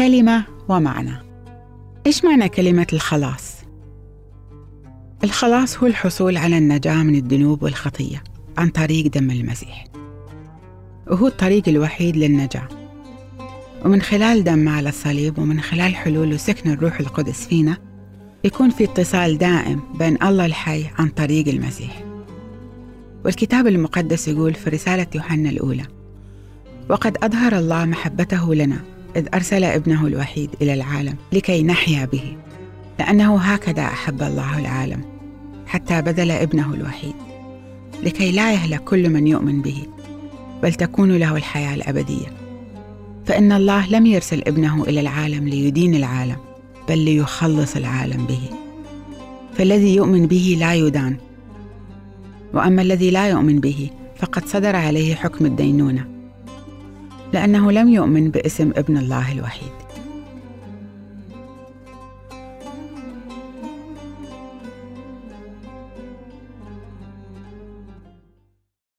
كلمة ومعنى. إيش معنى كلمة الخلاص؟ الخلاص هو الحصول على النجاة من الذنوب والخطية عن طريق دم المسيح. وهو الطريق الوحيد للنجاة. ومن خلال دم على الصليب ومن خلال حلول وسكن الروح القدس فينا يكون في اتصال دائم بين الله الحي عن طريق المسيح. والكتاب المقدس يقول في رسالة يوحنا الأولى وقد أظهر الله محبته لنا إذ أرسل ابنه الوحيد إلى العالم لكي نحيا به لأنه هكذا أحب الله العالم حتى بذل ابنه الوحيد لكي لا يهلك كل من يؤمن به بل تكون له الحياة الأبدية. فإن الله لم يرسل ابنه إلى العالم ليدين العالم بل ليخلص العالم به. فالذي يؤمن به لا يدان وأما الذي لا يؤمن به فقد صدر عليه حكم الدينونة. لأنه لم يؤمن باسم ابن الله الوحيد.